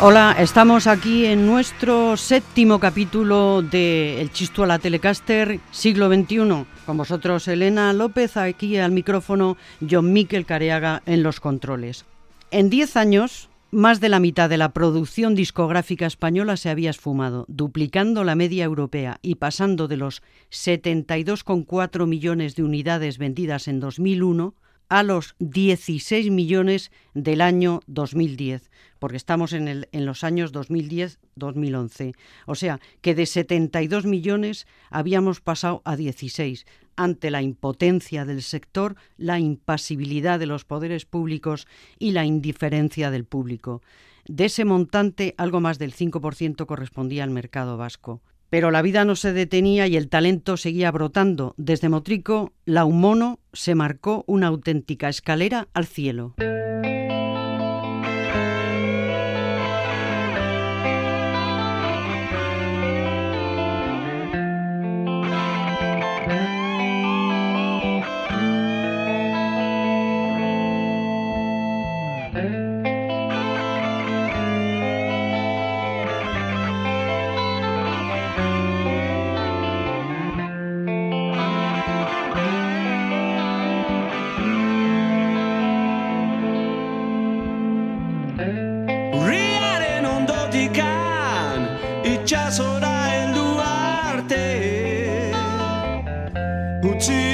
Hola, estamos aquí en nuestro séptimo capítulo de El Chisto a la Telecaster siglo XXI. Con vosotros Elena López, aquí al micrófono, John Miquel Careaga en los controles. En diez años, más de la mitad de la producción discográfica española se había esfumado, duplicando la media europea y pasando de los 72,4 millones de unidades vendidas en 2001 a los 16 millones del año 2010, porque estamos en, el, en los años 2010-2011. O sea, que de 72 millones habíamos pasado a 16, ante la impotencia del sector, la impasibilidad de los poderes públicos y la indiferencia del público. De ese montante, algo más del 5% correspondía al mercado vasco. Pero la vida no se detenía y el talento seguía brotando. Desde Motrico, la Humono se marcó una auténtica escalera al cielo. Riaren ondotikan itxasora heldu arte. Utzi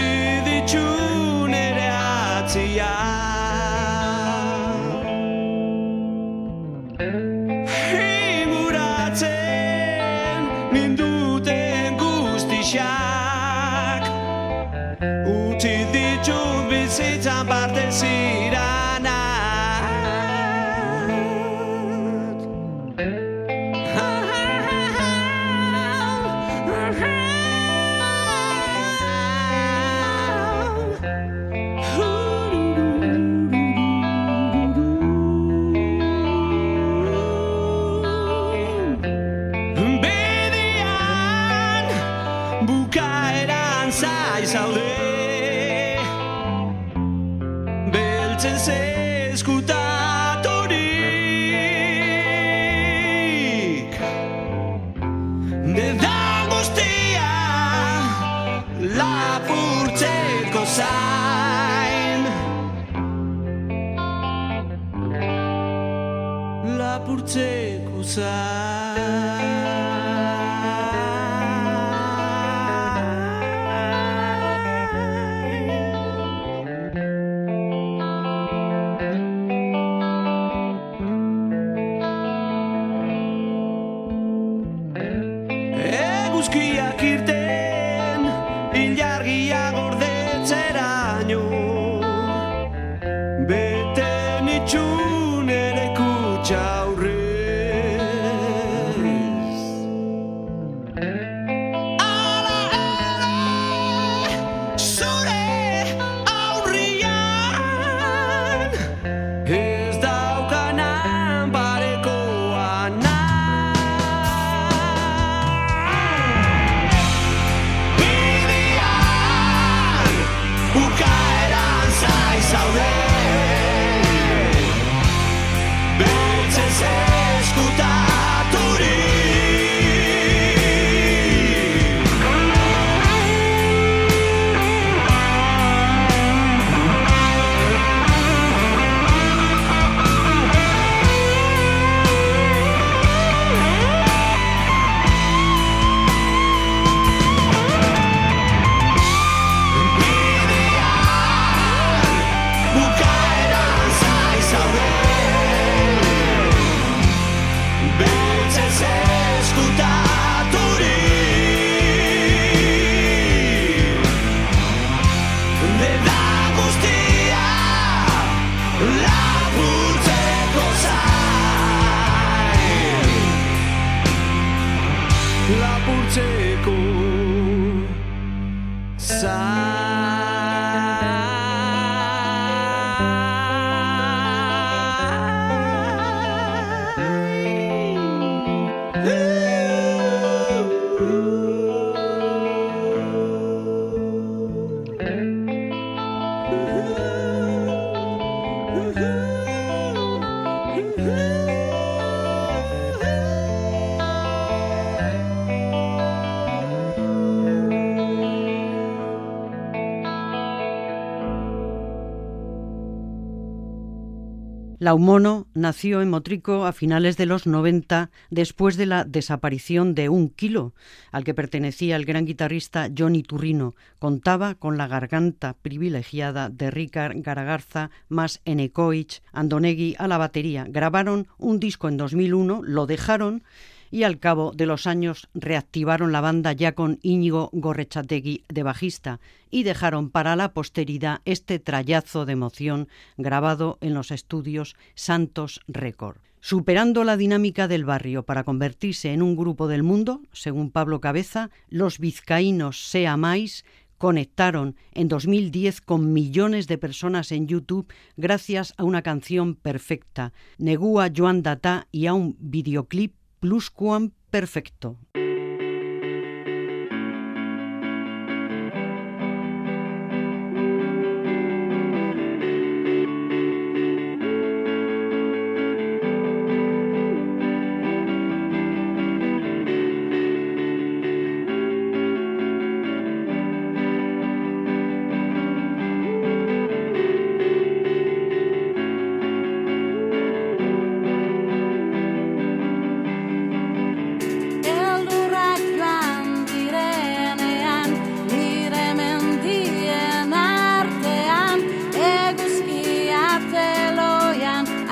egun ere aurre Laumono nació en Motrico a finales de los 90 después de la desaparición de Un Kilo, al que pertenecía el gran guitarrista Johnny Turrino. Contaba con la garganta privilegiada de Ricard Garagarza más Enekoich Andonegui a la batería. Grabaron un disco en 2001, lo dejaron y al cabo de los años reactivaron la banda ya con Íñigo Gorrechategui de bajista y dejaron para la posteridad este trayazo de emoción grabado en los estudios Santos Record. Superando la dinámica del barrio para convertirse en un grupo del mundo, según Pablo Cabeza, los vizcaínos Sea Mais conectaron en 2010 con millones de personas en YouTube gracias a una canción perfecta, Negua Joan Data y a un videoclip plusquam perfecto.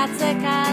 atzekaz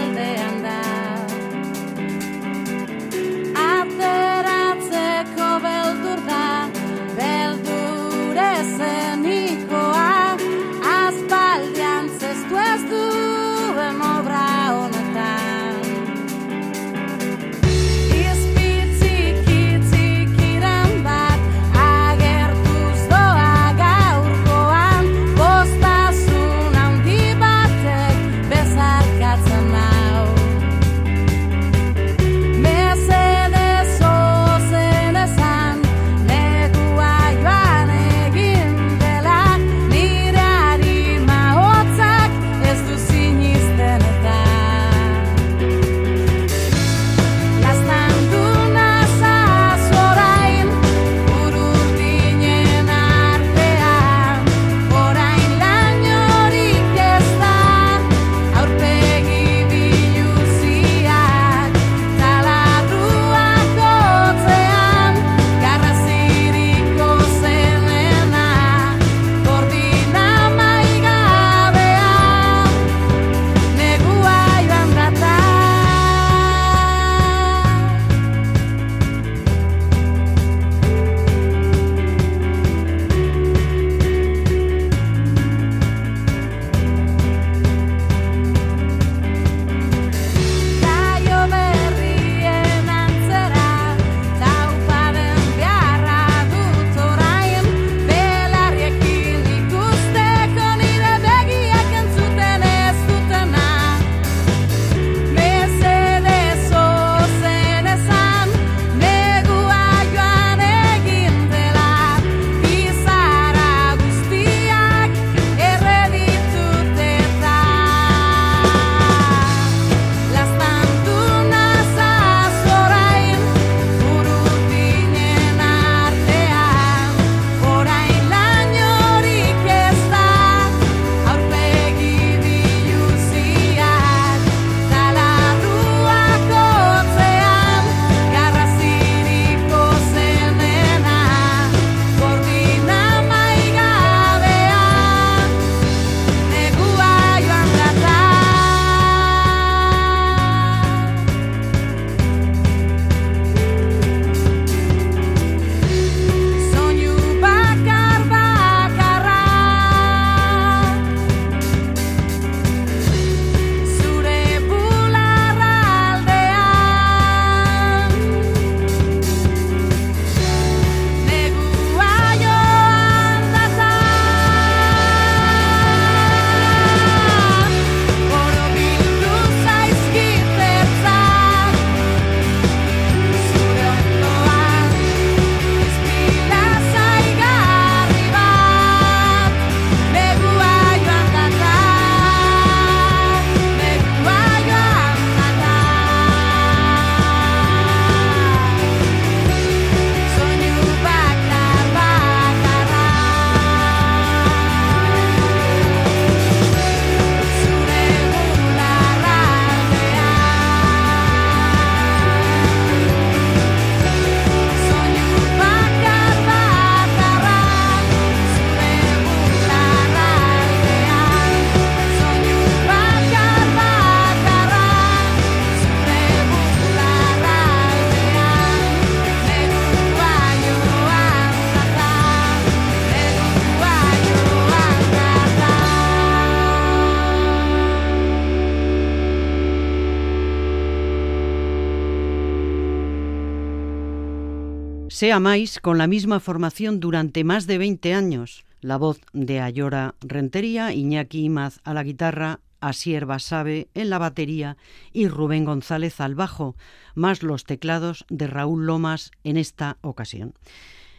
Sea Mais con la misma formación durante más de 20 años. La voz de Ayora Rentería, Iñaki Imaz a la guitarra, Asier Basabe en la batería y Rubén González al bajo, más los teclados de Raúl Lomas en esta ocasión.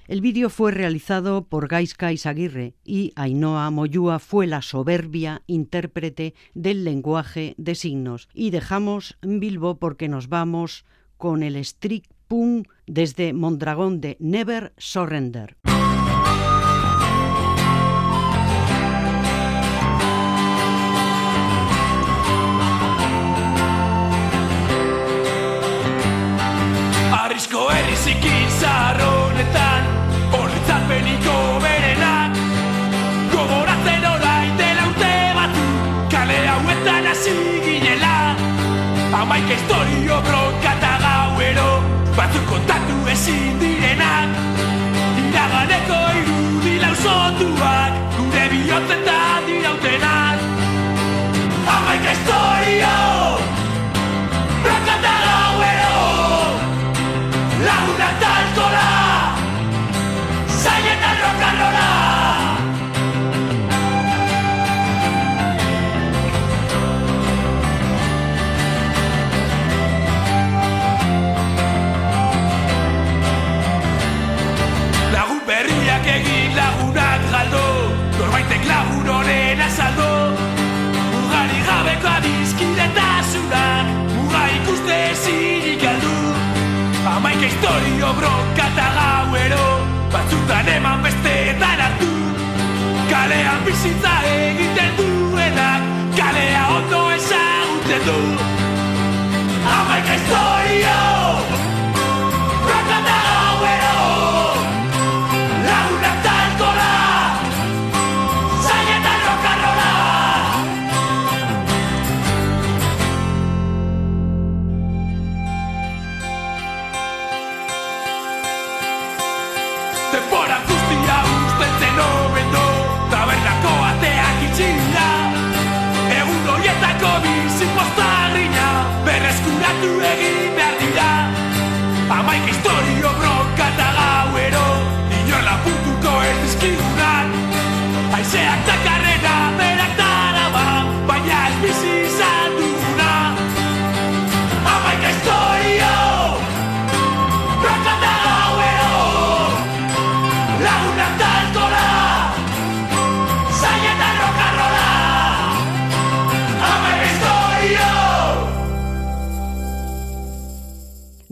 El vídeo fue realizado por Gaisca Isaguirre y Ainhoa Moyúa fue la soberbia intérprete del lenguaje de signos. Y dejamos Bilbo porque nos vamos con el strict punk desde Mondragón de Never Surrender. Arrisko herri zikin zarronetan Horritzalpeniko berenak Gogoratzen orain dela urte batu Kale hauetan hasi ginela Amaik historio bronka eta gauero Batzuk kontatu ezin direnak Iraganeko irudi lausotuak Gure bihotzetan dirautenak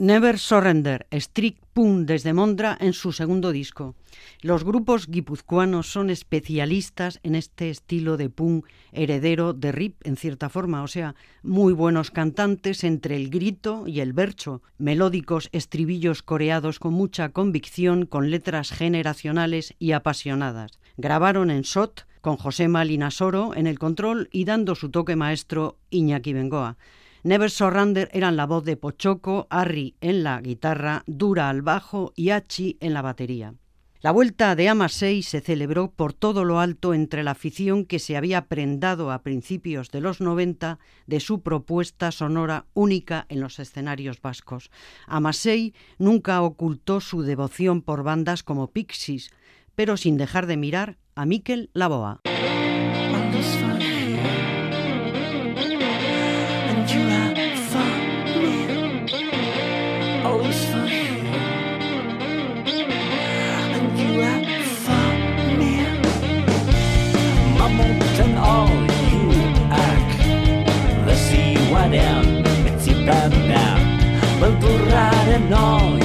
Never Surrender, Strict Punk desde Mondra en su segundo disco. Los grupos guipuzcoanos son especialistas en este estilo de punk heredero de rip en cierta forma, o sea, muy buenos cantantes entre el grito y el bercho, melódicos estribillos coreados con mucha convicción, con letras generacionales y apasionadas. Grabaron en SOT con José Malinasoro en el control y dando su toque maestro Iñaki Bengoa. Never Surrender eran la voz de Pochoco, Harry en la guitarra, Dura al bajo y Hachi en la batería. La vuelta de Amasei se celebró por todo lo alto entre la afición que se había prendado a principios de los 90 de su propuesta sonora única en los escenarios vascos. Amasei nunca ocultó su devoción por bandas como Pixies, pero sin dejar de mirar a Mikel Laboa. cantar. Me'n tornaré noi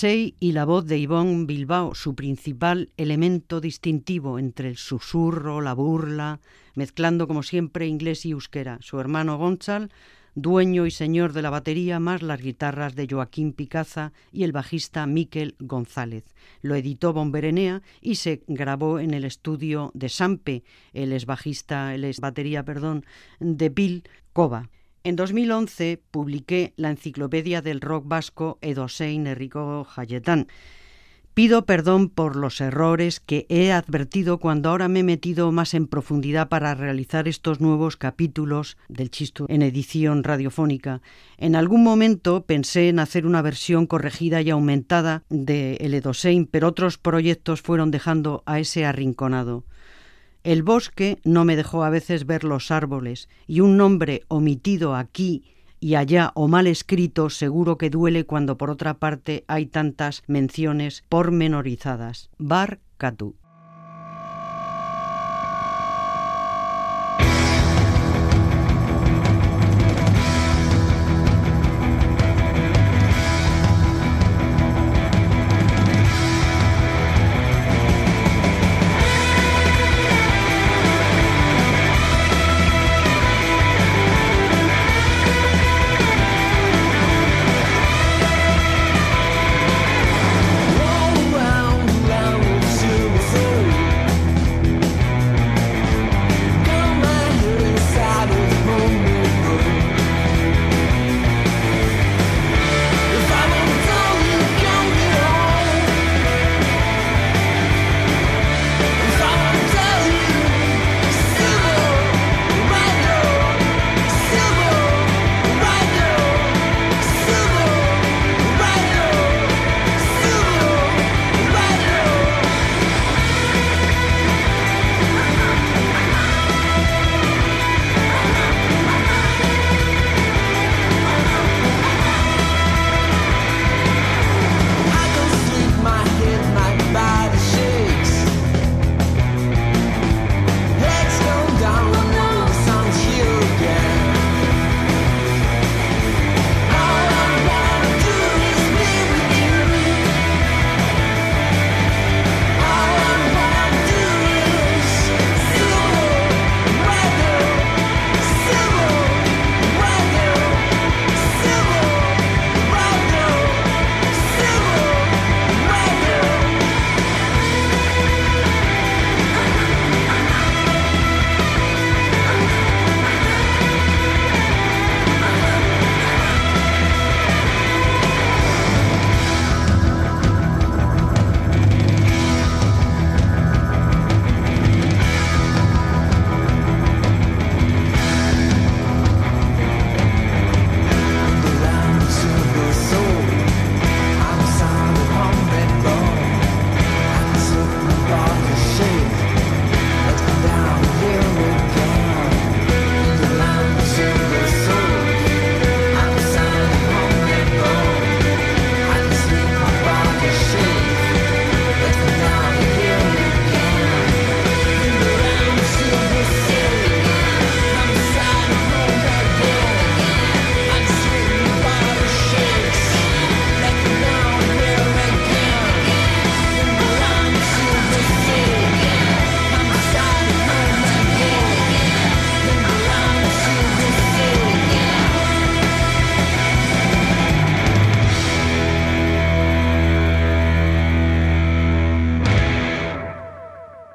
Y la voz de Ivonne Bilbao, su principal elemento distintivo entre el susurro, la burla, mezclando como siempre inglés y euskera. Su hermano Gonzal, dueño y señor de la batería, más las guitarras de Joaquín Picaza y el bajista Miquel González. Lo editó Bomberenea y se grabó en el estudio de Sampe, el ex bajista, el ex batería, perdón, de Bill Cova. En 2011 publiqué la enciclopedia del rock vasco Edosein Enrico Jayetán. Pido perdón por los errores que he advertido cuando ahora me he metido más en profundidad para realizar estos nuevos capítulos del Chisto en edición radiofónica. En algún momento pensé en hacer una versión corregida y aumentada de El Edosein, pero otros proyectos fueron dejando a ese arrinconado. El bosque no me dejó a veces ver los árboles, y un nombre omitido aquí y allá o mal escrito seguro que duele cuando por otra parte hay tantas menciones pormenorizadas. Bar Catu.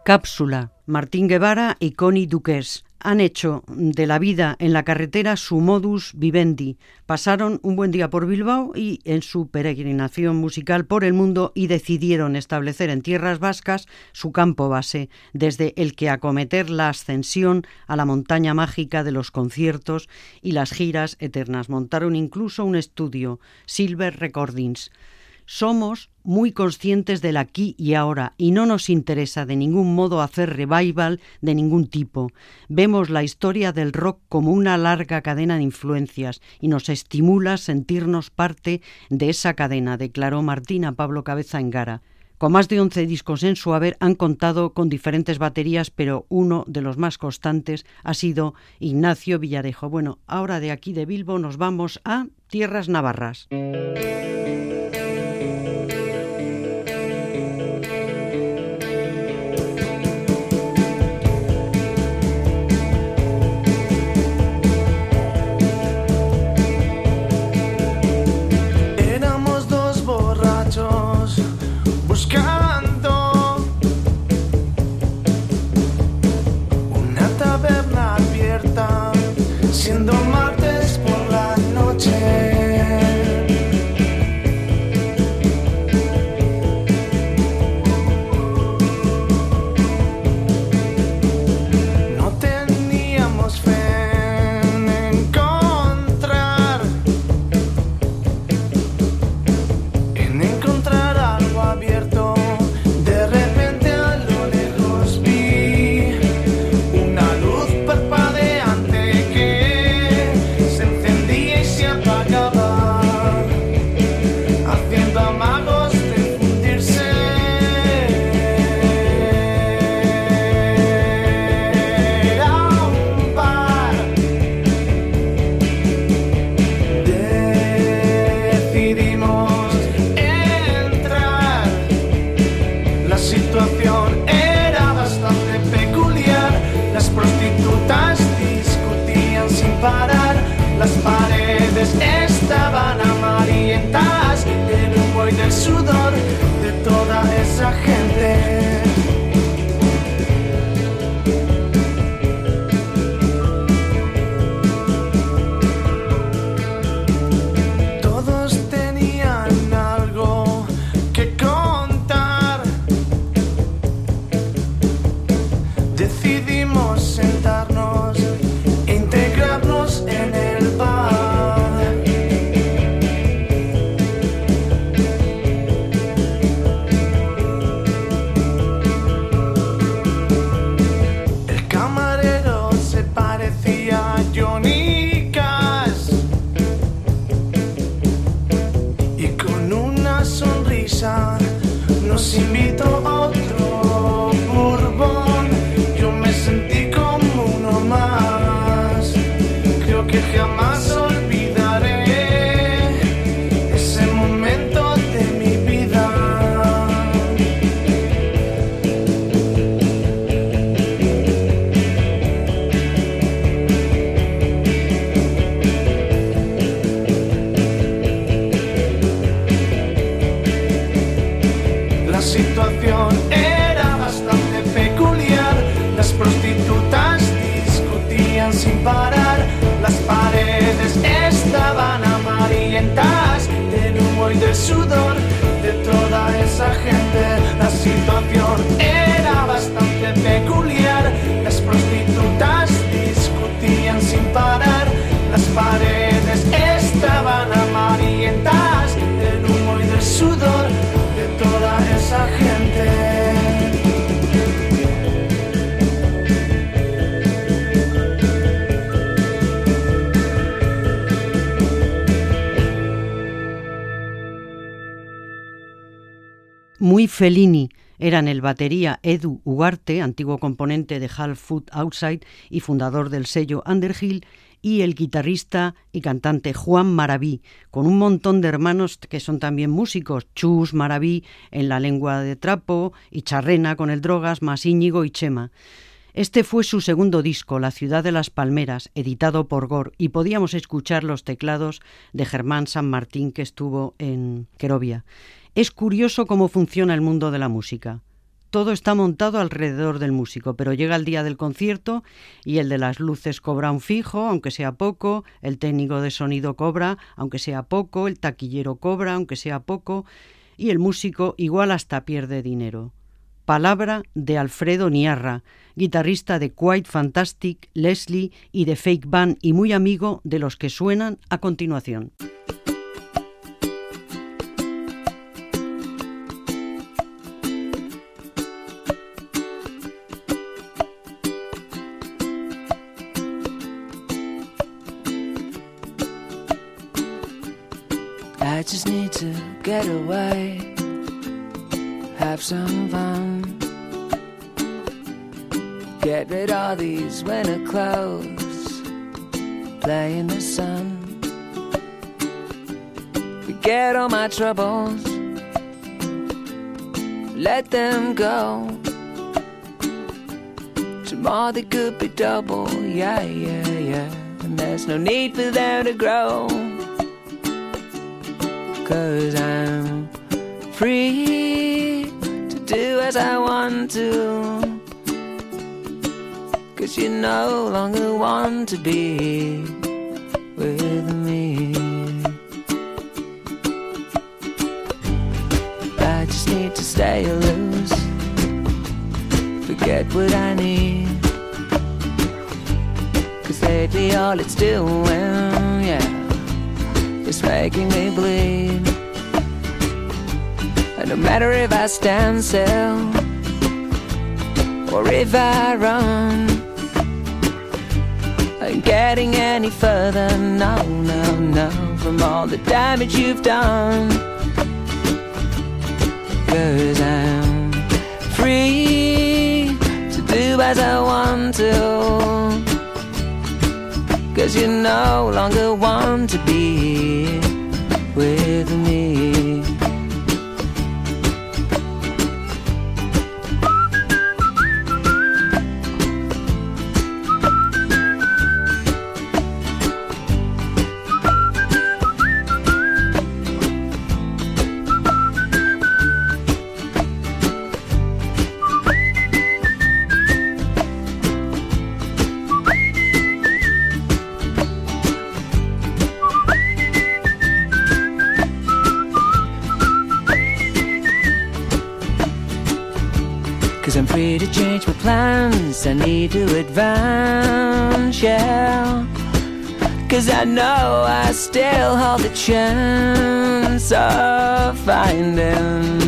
Cápsula, Martín Guevara y Connie Duques han hecho de la vida en la carretera su modus vivendi. Pasaron un buen día por Bilbao y en su peregrinación musical por el mundo y decidieron establecer en tierras vascas su campo base, desde el que acometer la ascensión a la montaña mágica de los conciertos y las giras eternas. Montaron incluso un estudio, Silver Recordings. Somos muy conscientes del aquí y ahora y no nos interesa de ningún modo hacer revival de ningún tipo. Vemos la historia del rock como una larga cadena de influencias y nos estimula sentirnos parte de esa cadena, declaró Martina Pablo Cabeza Engara. Con más de 11 discos en su haber han contado con diferentes baterías, pero uno de los más constantes ha sido Ignacio Villarejo. Bueno, ahora de aquí de Bilbo nos vamos a Tierras Navarras. Sendo the. Muy Fellini eran el batería Edu Ugarte, antiguo componente de Half Foot Outside y fundador del sello Underhill, y el guitarrista y cantante Juan Maraví, con un montón de hermanos que son también músicos, Chus Maraví en la lengua de trapo y Charrena con el drogas, más Íñigo y Chema. Este fue su segundo disco, La ciudad de las palmeras, editado por Gor, y podíamos escuchar los teclados de Germán San Martín que estuvo en Querovia. Es curioso cómo funciona el mundo de la música. todo está montado alrededor del músico, pero llega el día del concierto y el de las luces cobra un fijo, aunque sea poco, el técnico de sonido cobra, aunque sea poco, el taquillero cobra, aunque sea poco, y el músico igual hasta pierde dinero. Palabra de Alfredo Niarra, guitarrista de Quite Fantastic, Leslie y de Fake Band y muy amigo de los que suenan a continuación. Get away, have some fun. Get rid of these winter clothes, play in the sun. Forget all my troubles, let them go. Tomorrow they could be double, yeah, yeah, yeah. And there's no need for them to grow. Cause I'm free to do as I want to. Cause you no longer want to be with me. I just need to stay loose. Forget what I need. Cause lately all it's doing, yeah it's making me bleed. And no matter if I stand still or if I run, I'm getting any further. No, no, no, from all the damage you've done. Cause I'm free to do as I want to. Cause you no longer want to be with me. Plans. I need to advance, yeah. Cause I know I still hold the chance of finding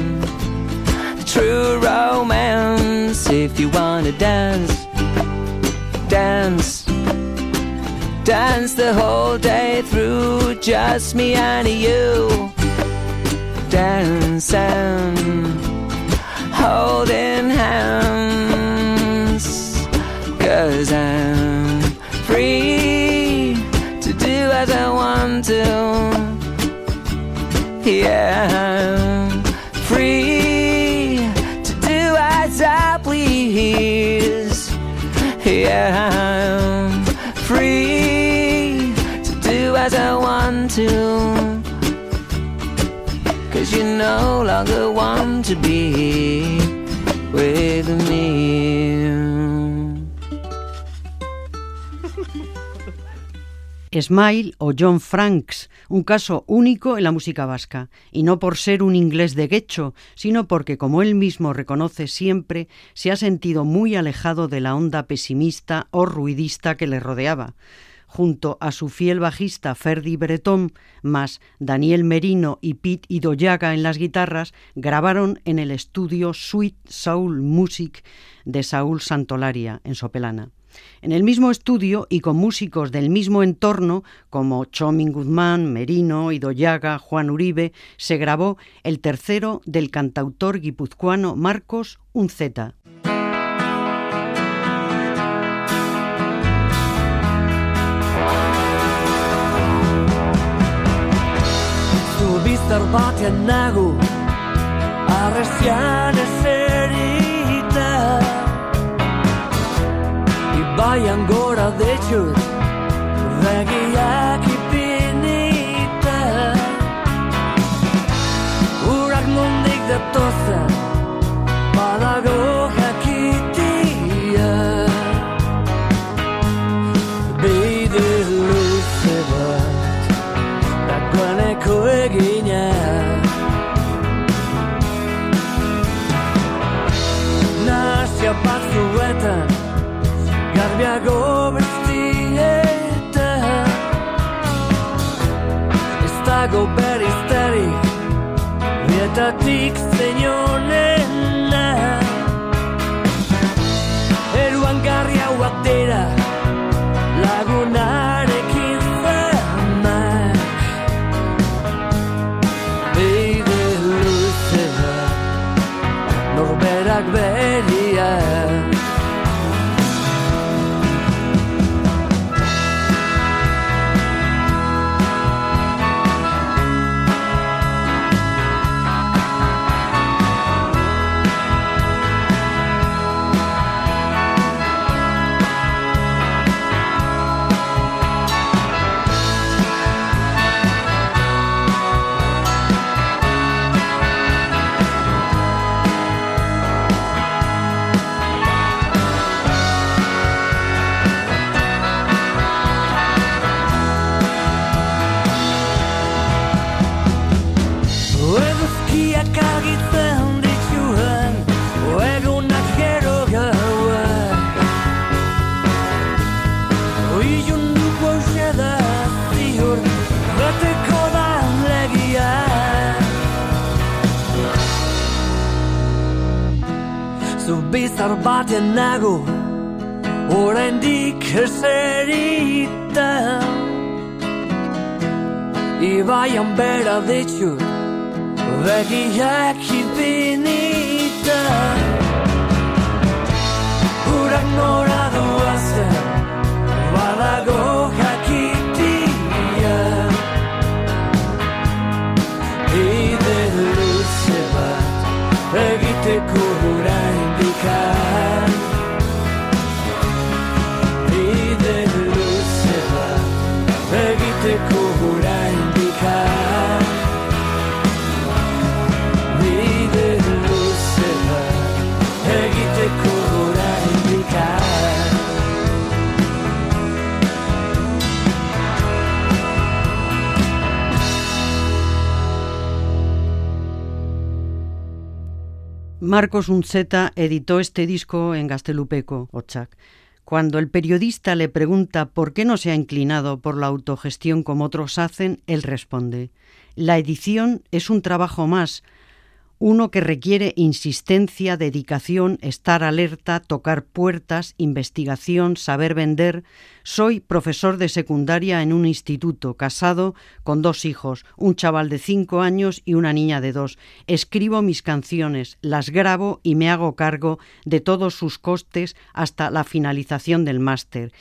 the true romance. If you wanna dance, dance, dance the whole day through. Just me and you. Dance and holding hands. Cause I'm free to do as I want to. Yeah, I'm free to do as I please. Yeah, I'm free to do as I want to. Cause you no longer want to be with me. Smile o John Franks, un caso único en la música vasca, y no por ser un inglés de guecho, sino porque, como él mismo reconoce siempre, se ha sentido muy alejado de la onda pesimista o ruidista que le rodeaba. Junto a su fiel bajista Ferdi Breton, más Daniel Merino y Pete Idoyaga en las guitarras, grabaron en el estudio Sweet Soul Music de Saúl Santolaria, en Sopelana. En el mismo estudio y con músicos del mismo entorno, como Chomin Guzmán, Merino, Idoyaga, Juan Uribe, se grabó el tercero del cantautor guipuzcoano Marcos eserita baian gora detxut begiak ipinita urak mundik datoza badago jakitia bide luze bat. Dakoaneko egina. Nazia batzuen Ya gobernte y está gobering steady Mientras Bizar baten nago Oraindik eserita Ibaian bera ditut Begiak Marcos Unzeta editó este disco en Gastelupeco, Ochak. Cuando el periodista le pregunta por qué no se ha inclinado por la autogestión como otros hacen, él responde, la edición es un trabajo más, uno que requiere insistencia, dedicación, estar alerta, tocar puertas, investigación, saber vender. Soy profesor de secundaria en un instituto, casado con dos hijos, un chaval de cinco años y una niña de dos. Escribo mis canciones, las grabo y me hago cargo de todos sus costes hasta la finalización del máster.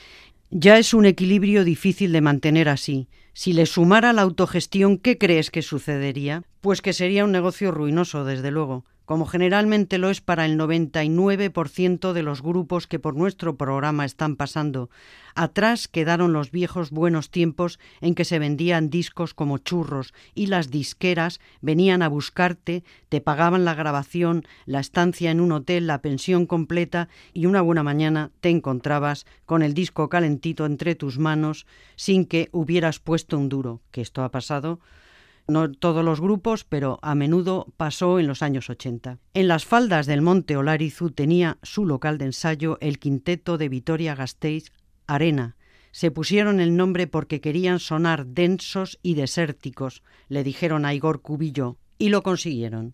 Ya es un equilibrio difícil de mantener así. Si le sumara la autogestión, ¿qué crees que sucedería? Pues que sería un negocio ruinoso, desde luego, como generalmente lo es para el 99% de los grupos que por nuestro programa están pasando. Atrás quedaron los viejos buenos tiempos en que se vendían discos como churros y las disqueras venían a buscarte, te pagaban la grabación, la estancia en un hotel, la pensión completa y una buena mañana te encontrabas con el disco calentito entre tus manos sin que hubieras puesto un duro, que esto ha pasado no todos los grupos, pero a menudo pasó en los años 80. En las faldas del Monte Olarizu tenía su local de ensayo el quinteto de Vitoria Gasteiz Arena. Se pusieron el nombre porque querían sonar densos y desérticos, le dijeron a Igor Cubillo, y lo consiguieron.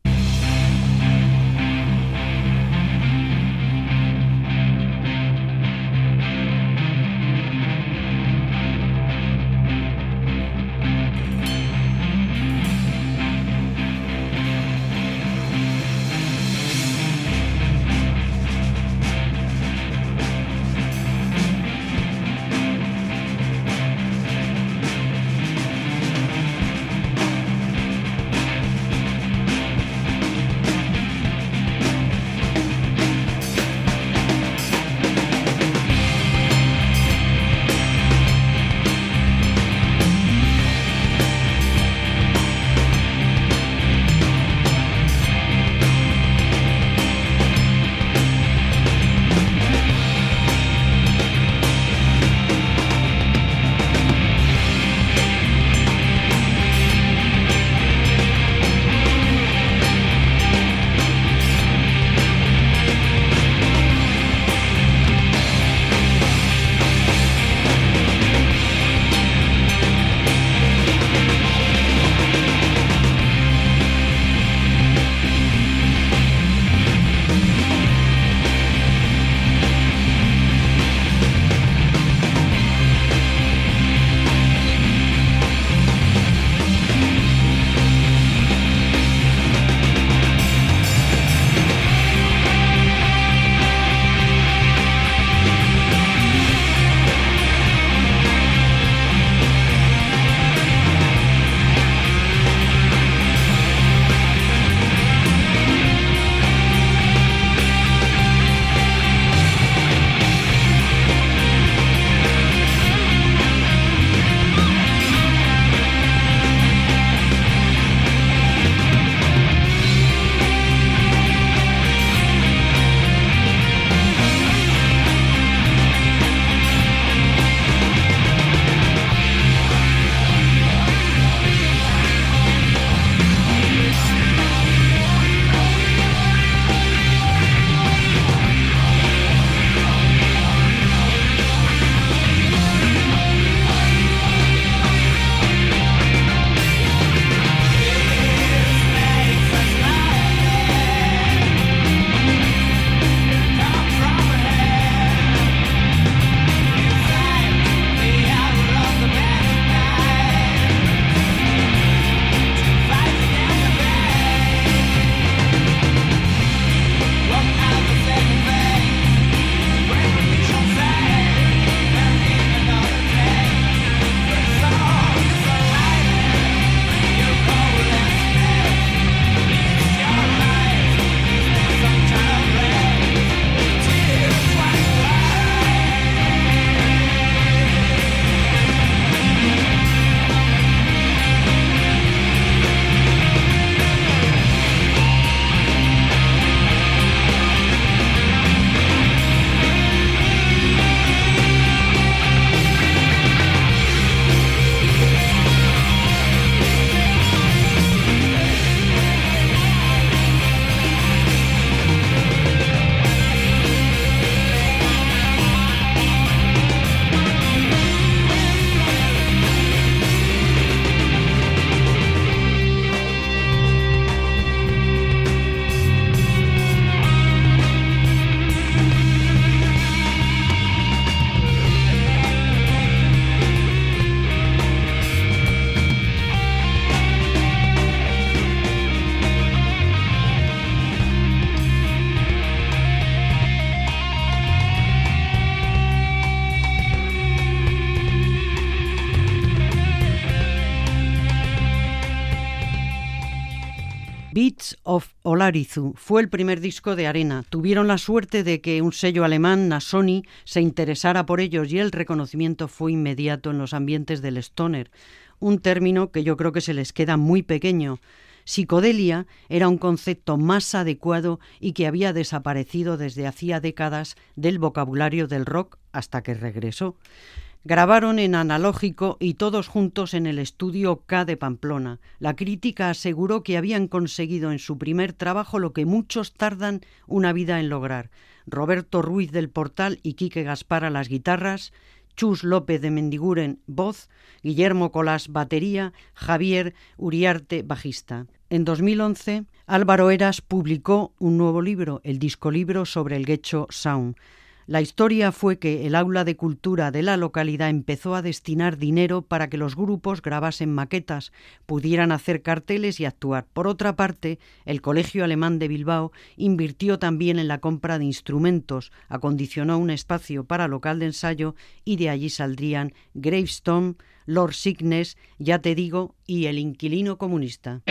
Fue el primer disco de Arena. Tuvieron la suerte de que un sello alemán, Nasoni, se interesara por ellos y el reconocimiento fue inmediato en los ambientes del stoner, un término que yo creo que se les queda muy pequeño. Psicodelia era un concepto más adecuado y que había desaparecido desde hacía décadas del vocabulario del rock hasta que regresó. Grabaron en analógico y todos juntos en el estudio K de Pamplona. La crítica aseguró que habían conseguido en su primer trabajo lo que muchos tardan una vida en lograr. Roberto Ruiz del Portal y Quique Gaspar a las guitarras, Chus López de Mendiguren, voz, Guillermo Colás, batería, Javier Uriarte, bajista. En 2011, Álvaro Eras publicó un nuevo libro, el disco libro sobre el Gecho Sound. La historia fue que el aula de cultura de la localidad empezó a destinar dinero para que los grupos grabasen maquetas, pudieran hacer carteles y actuar. Por otra parte, el Colegio Alemán de Bilbao invirtió también en la compra de instrumentos, acondicionó un espacio para local de ensayo y de allí saldrían Gravestone, Lord Sickness, Ya te digo, y El inquilino comunista.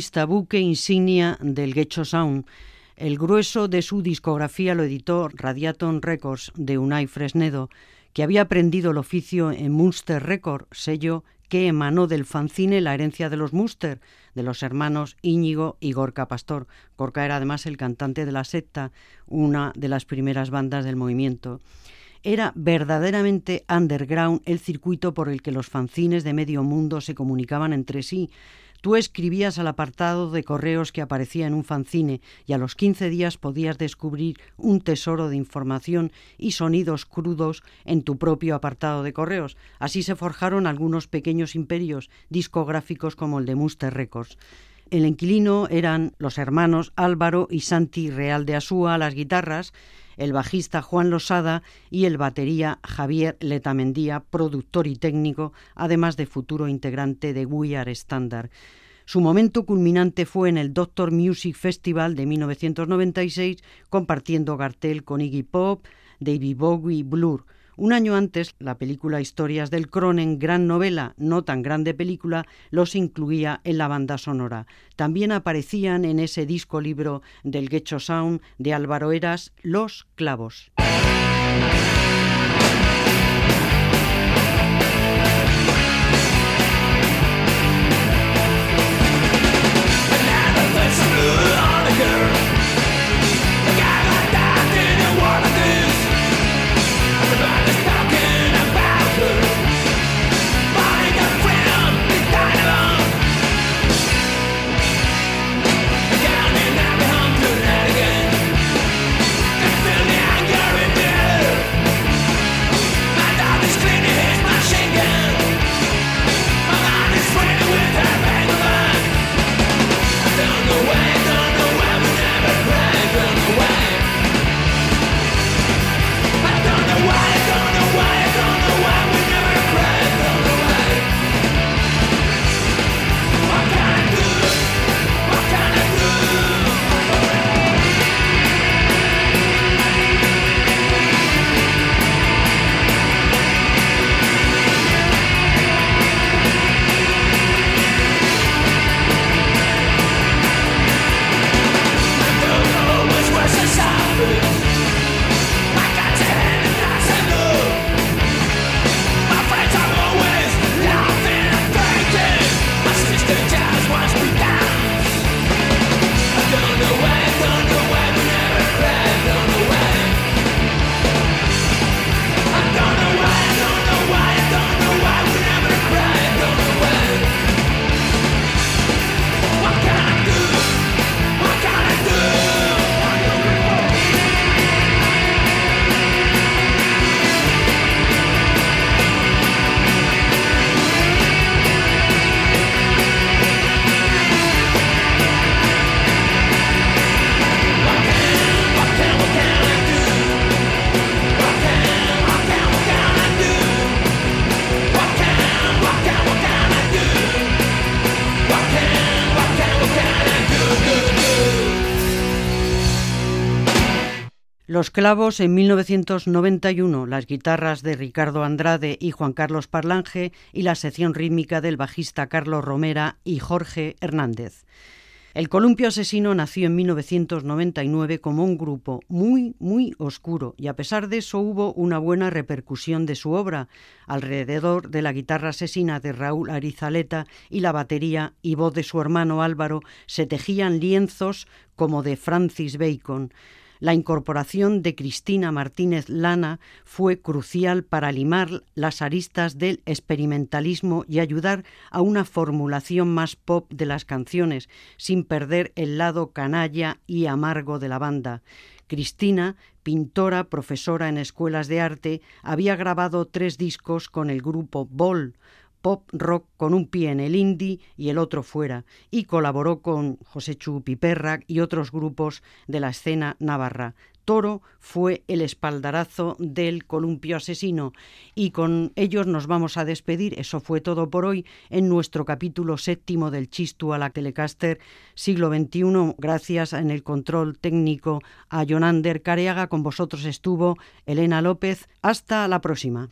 Comunista buque insignia del Gecho Sound. El grueso de su discografía lo editó Radiaton Records de Unai Fresnedo, que había aprendido el oficio en Munster Record, sello que emanó del fanzine La herencia de los Munster, de los hermanos Íñigo y Gorka Pastor. Gorka era además el cantante de la secta, una de las primeras bandas del movimiento. Era verdaderamente underground el circuito por el que los fanzines de medio mundo se comunicaban entre sí, Tú escribías al apartado de correos que aparecía en un fanzine y a los 15 días podías descubrir un tesoro de información y sonidos crudos en tu propio apartado de correos. Así se forjaron algunos pequeños imperios discográficos como el de Muster Records. El inquilino eran los hermanos Álvaro y Santi Real de Asúa las guitarras, el bajista Juan Losada y el batería Javier Letamendía, productor y técnico, además de futuro integrante de We Are Standard. Su momento culminante fue en el Doctor Music Festival de 1996, compartiendo cartel con Iggy Pop, David Bowie, Blur. Un año antes, la película Historias del Cronen, gran novela, no tan grande película, los incluía en la banda sonora. También aparecían en ese disco libro del Gecho Sound de Álvaro Eras, Los Clavos. Los clavos en 1991, las guitarras de Ricardo Andrade y Juan Carlos Parlange y la sección rítmica del bajista Carlos Romera y Jorge Hernández. El Columpio Asesino nació en 1999 como un grupo muy, muy oscuro y a pesar de eso hubo una buena repercusión de su obra alrededor de la guitarra asesina de Raúl Arizaleta y la batería y voz de su hermano Álvaro se tejían lienzos como de Francis Bacon. La incorporación de Cristina Martínez Lana fue crucial para limar las aristas del experimentalismo y ayudar a una formulación más pop de las canciones, sin perder el lado canalla y amargo de la banda. Cristina, pintora, profesora en escuelas de arte, había grabado tres discos con el grupo Bol, pop rock con un pie en el indie y el otro fuera, y colaboró con José Chu Piperra y otros grupos de la escena navarra. Toro fue el espaldarazo del columpio asesino y con ellos nos vamos a despedir. Eso fue todo por hoy en nuestro capítulo séptimo del Chistu a la Telecaster siglo XXI. Gracias en el control técnico a Jonander Careaga. Con vosotros estuvo Elena López. Hasta la próxima.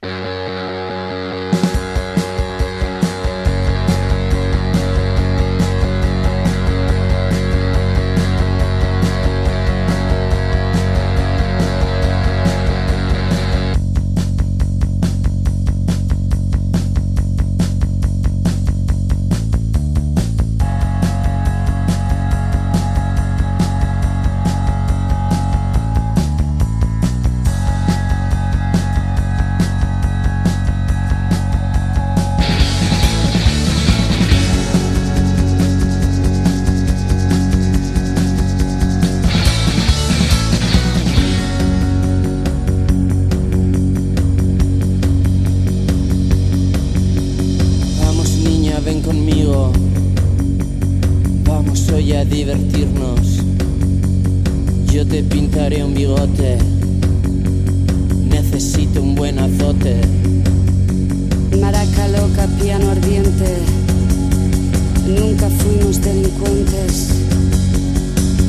encuentres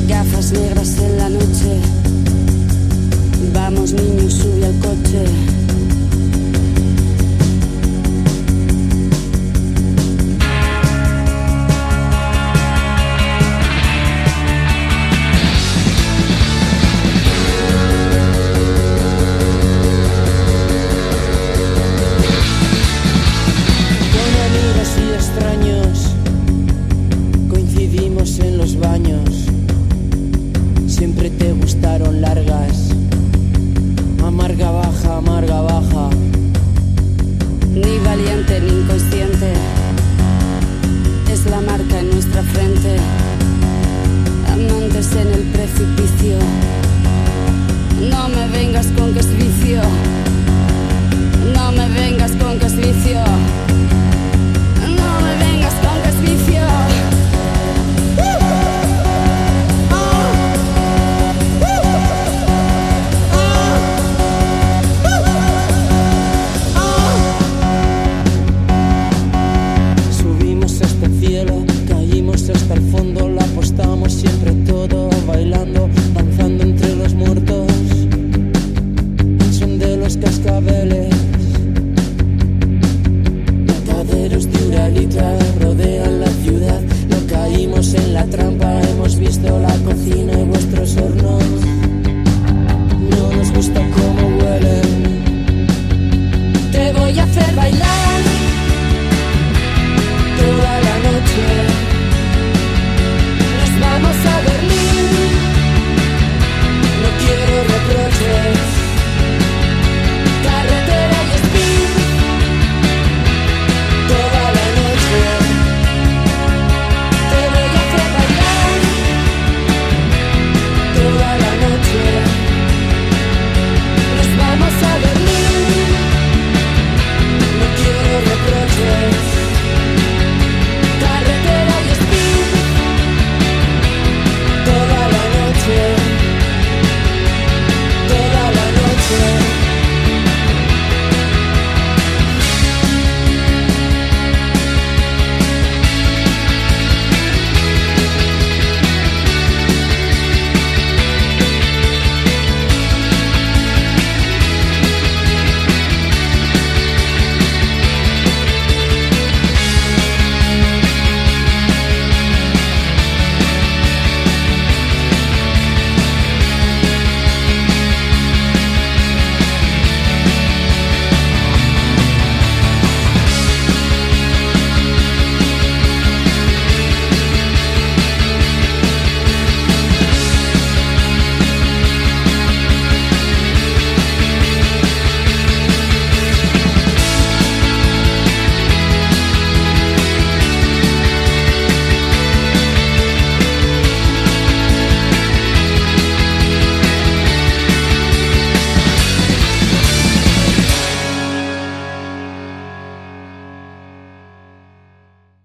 gafas negras en la noche. Vamos niño, sube al coche.